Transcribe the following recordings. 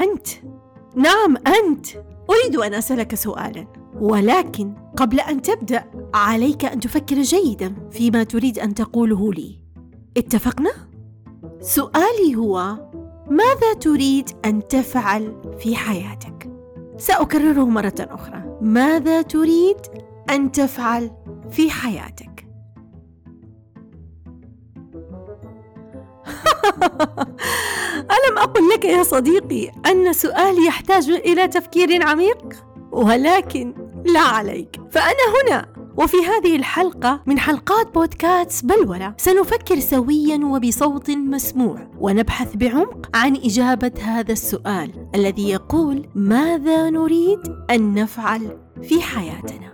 أنت نعم أنت أريد أن أسألك سؤالا ولكن قبل أن تبدأ عليك أن تفكر جيدا فيما تريد أن تقوله لي اتفقنا؟ سؤالي هو ماذا تريد أن تفعل في حياتك؟ سأكرره مرة أخرى ماذا تريد أن تفعل في حياتك؟ أقل لك يا صديقي أن سؤالي يحتاج إلى تفكير عميق؟ ولكن لا عليك. فأنا هنا. وفي هذه الحلقة من حلقات بودكاست بلورة سنفكر سويا وبصوت مسموع ونبحث بعمق عن إجابة هذا السؤال الذي يقول ماذا نريد أن نفعل في حياتنا؟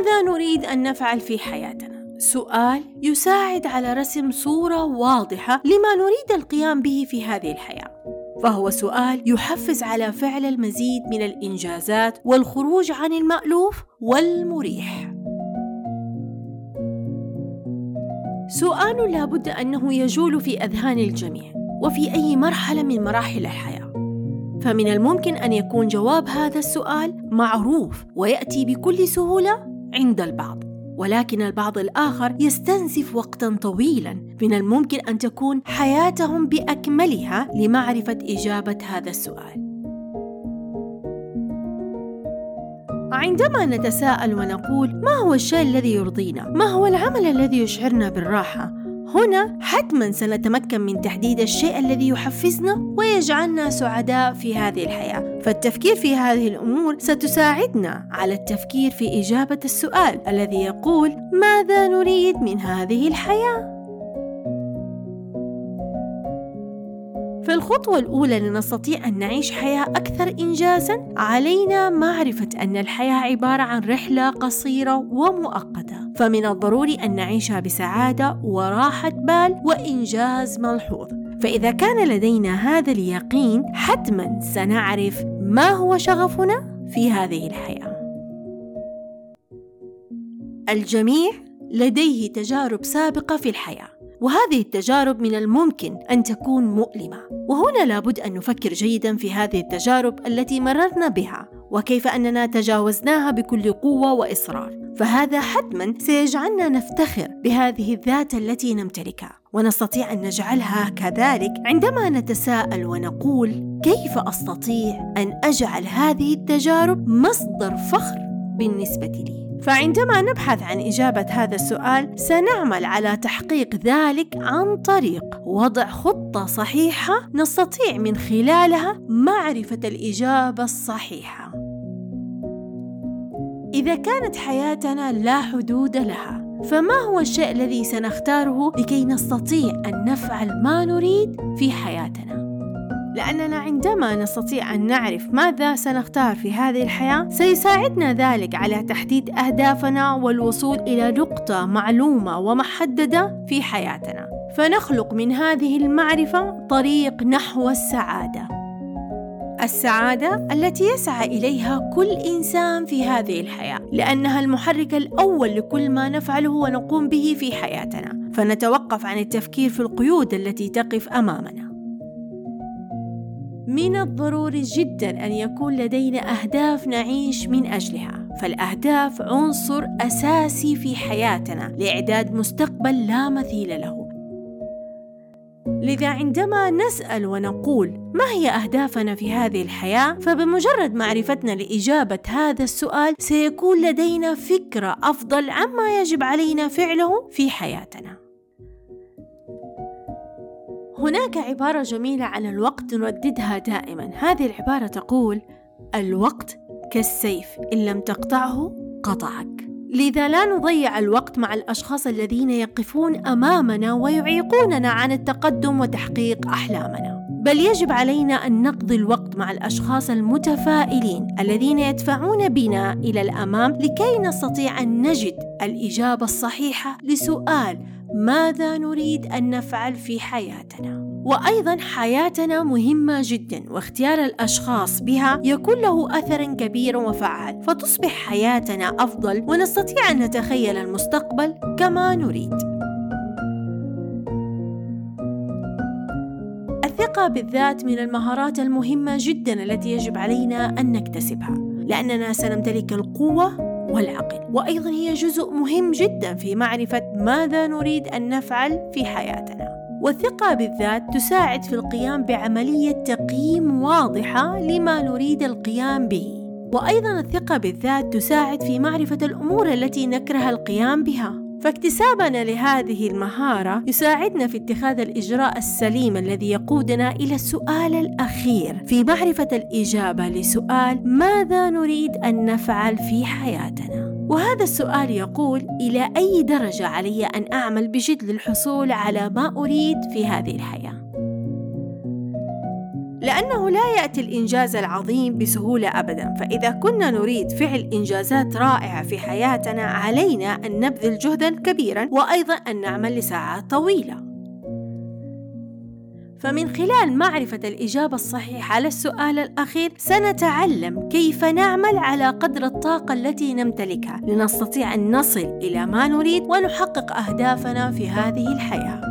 ماذا نريد أن نفعل في حياتنا؟ سؤال يساعد على رسم صورة واضحة لما نريد القيام به في هذه الحياة. فهو سؤال يحفز على فعل المزيد من الإنجازات والخروج عن المألوف والمريح. سؤال لابد أنه يجول في أذهان الجميع وفي أي مرحلة من مراحل الحياة. فمن الممكن أن يكون جواب هذا السؤال معروف ويأتي بكل سهولة عند البعض ولكن البعض الآخر يستنزف وقتا طويلا من الممكن أن تكون حياتهم بأكملها لمعرفة إجابة هذا السؤال عندما نتساءل ونقول ما هو الشيء الذي يرضينا؟ ما هو العمل الذي يشعرنا بالراحة؟ هنا حتما سنتمكن من تحديد الشيء الذي يحفزنا ويجعلنا سعداء في هذه الحياة. فالتفكير في هذه الأمور ستساعدنا على التفكير في إجابة السؤال الذي يقول ماذا نريد من هذه الحياة؟ في الخطوة الأولى لنستطيع أن نعيش حياة أكثر إنجازًا، علينا معرفة أن الحياة عبارة عن رحلة قصيرة ومؤقتة، فمن الضروري أن نعيشها بسعادة وراحة بال وإنجاز ملحوظ. فإذا كان لدينا هذا اليقين، حتمًا سنعرف ما هو شغفنا في هذه الحياة. الجميع لديه تجارب سابقة في الحياة وهذه التجارب من الممكن أن تكون مؤلمة وهنا لابد أن نفكر جيدا في هذه التجارب التي مررنا بها وكيف أننا تجاوزناها بكل قوة وإصرار. فهذا حتما سيجعلنا نفتخر بهذه الذات التي نمتلكها ونستطيع أن نجعلها كذلك عندما نتساءل ونقول كيف أستطيع أن أجعل هذه التجارب مصدر فخر بالنسبة لي. فعندما نبحث عن إجابة هذا السؤال سنعمل على تحقيق ذلك عن طريق وضع خطة صحيحة نستطيع من خلالها معرفة الإجابة الصحيحة. إذا كانت حياتنا لا حدود لها، فما هو الشيء الذي سنختاره لكي نستطيع أن نفعل ما نريد في حياتنا؟ لأننا عندما نستطيع أن نعرف ماذا سنختار في هذه الحياة سيساعدنا ذلك على تحديد أهدافنا والوصول إلى نقطة معلومة ومحددة في حياتنا. فنخلق من هذه المعرفة طريق نحو السعادة. السعادة التي يسعى إليها كل إنسان في هذه الحياة لأنها المحرك الأول لكل ما نفعله ونقوم به في حياتنا. فنتوقف عن التفكير في القيود التي تقف أمامنا. من الضروري جدا أن يكون لدينا أهداف نعيش من أجلها. فالأهداف عنصر أساسي في حياتنا لإعداد مستقبل لا مثيل له. لذا عندما نسأل ونقول ما هي أهدافنا في هذه الحياة فبمجرد معرفتنا لإجابة هذا السؤال سيكون لدينا فكرة أفضل عما يجب علينا فعله في حياتنا. هناك عبارة جميلة عن الوقت نرددها دائما. هذه العبارة تقول الوقت كالسيف إن لم تقطعه قطعك. لذا لا نضيع الوقت مع الأشخاص الذين يقفون أمامنا ويعيقوننا عن التقدم وتحقيق أحلامنا. بل يجب علينا أن نقضي الوقت مع الأشخاص المتفائلين الذين يدفعون بنا إلى الأمام لكي نستطيع أن نجد الإجابة الصحيحة لسؤال ماذا نريد أن نفعل في حياتنا؟ وأيضا حياتنا مهمة جدا واختيار الأشخاص بها يكون له أثر كبير وفعال. فتصبح حياتنا أفضل ونستطيع أن نتخيل المستقبل كما نريد. الثقة بالذات من المهارات المهمة جدا التي يجب علينا أن نكتسبها. لأننا سنمتلك القوة والعقل. وأيضا هي جزء مهم جدا في معرفة ماذا نريد أن نفعل في حياتنا. والثقة بالذات تساعد في القيام بعملية تقييم واضحة لما نريد القيام به. وأيضا الثقة بالذات تساعد في معرفة الأمور التي نكره القيام بها. فاكتسابنا لهذه المهارة يساعدنا في اتخاذ الإجراء السليم الذي يقودنا إلى السؤال الأخير في معرفة الإجابة لسؤال ماذا نريد أن نفعل في حياتنا؟ وهذا السؤال يقول إلى أي درجة علي أن أعمل بجد للحصول على ما أريد في هذه الحياة؟ لأنه لا يأتي الإنجاز العظيم بسهولة أبدا. فإذا كنا نريد فعل إنجازات رائعة في حياتنا علينا أن نبذل جهدا كبيرا وأيضا أن نعمل لساعات طويلة. فمن خلال معرفة الإجابة الصحيحة على السؤال الأخير سنتعلم كيف نعمل على قدر الطاقة التي نمتلكها. لنستطيع أن نصل إلى ما نريد ونحقق أهدافنا في هذه الحياة.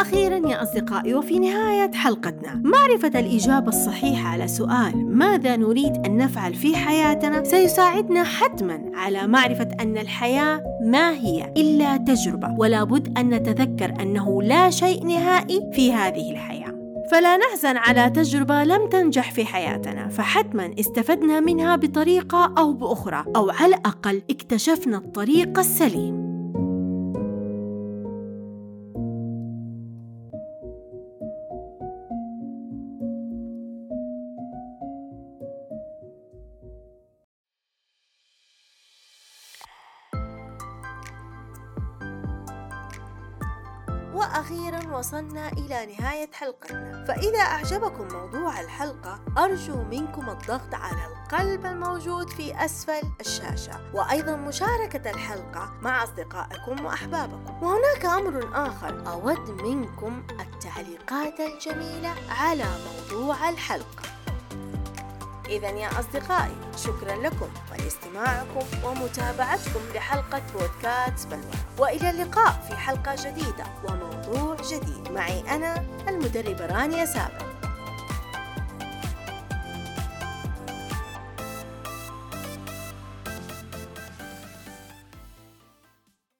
وأخيرا يا أصدقائي وفي نهاية حلقتنا. معرفة الإجابة الصحيحة على سؤال ماذا نريد أن نفعل في حياتنا سيساعدنا حتما على معرفة أن الحياة ما هي إلا تجربة ولا بد أن نتذكر أنه لا شيء نهائي في هذه الحياة. فلا نحزن على تجربة لم تنجح في حياتنا فحتما استفدنا منها بطريقة أو بأخرى أو على الأقل اكتشفنا الطريق السليم. وأخيرا وصلنا إلى نهاية حلقتنا فإذا أعجبكم موضوع الحلقة أرجو منكم الضغط على القلب الموجود في أسفل الشاشة وأيضا مشاركة الحلقة مع أصدقائكم وأحبابكم. وهناك أمر آخر أود منكم التعليقات الجميلة على موضوع الحلقة. إذا يا أصدقائي شكرا لكم. ولاستماعكم ومتابعتكم لحلقة بودكاست بلوى. وإلى اللقاء في حلقة جديدة وموضوع جديد. معي أنا المدربة رانيا سابق.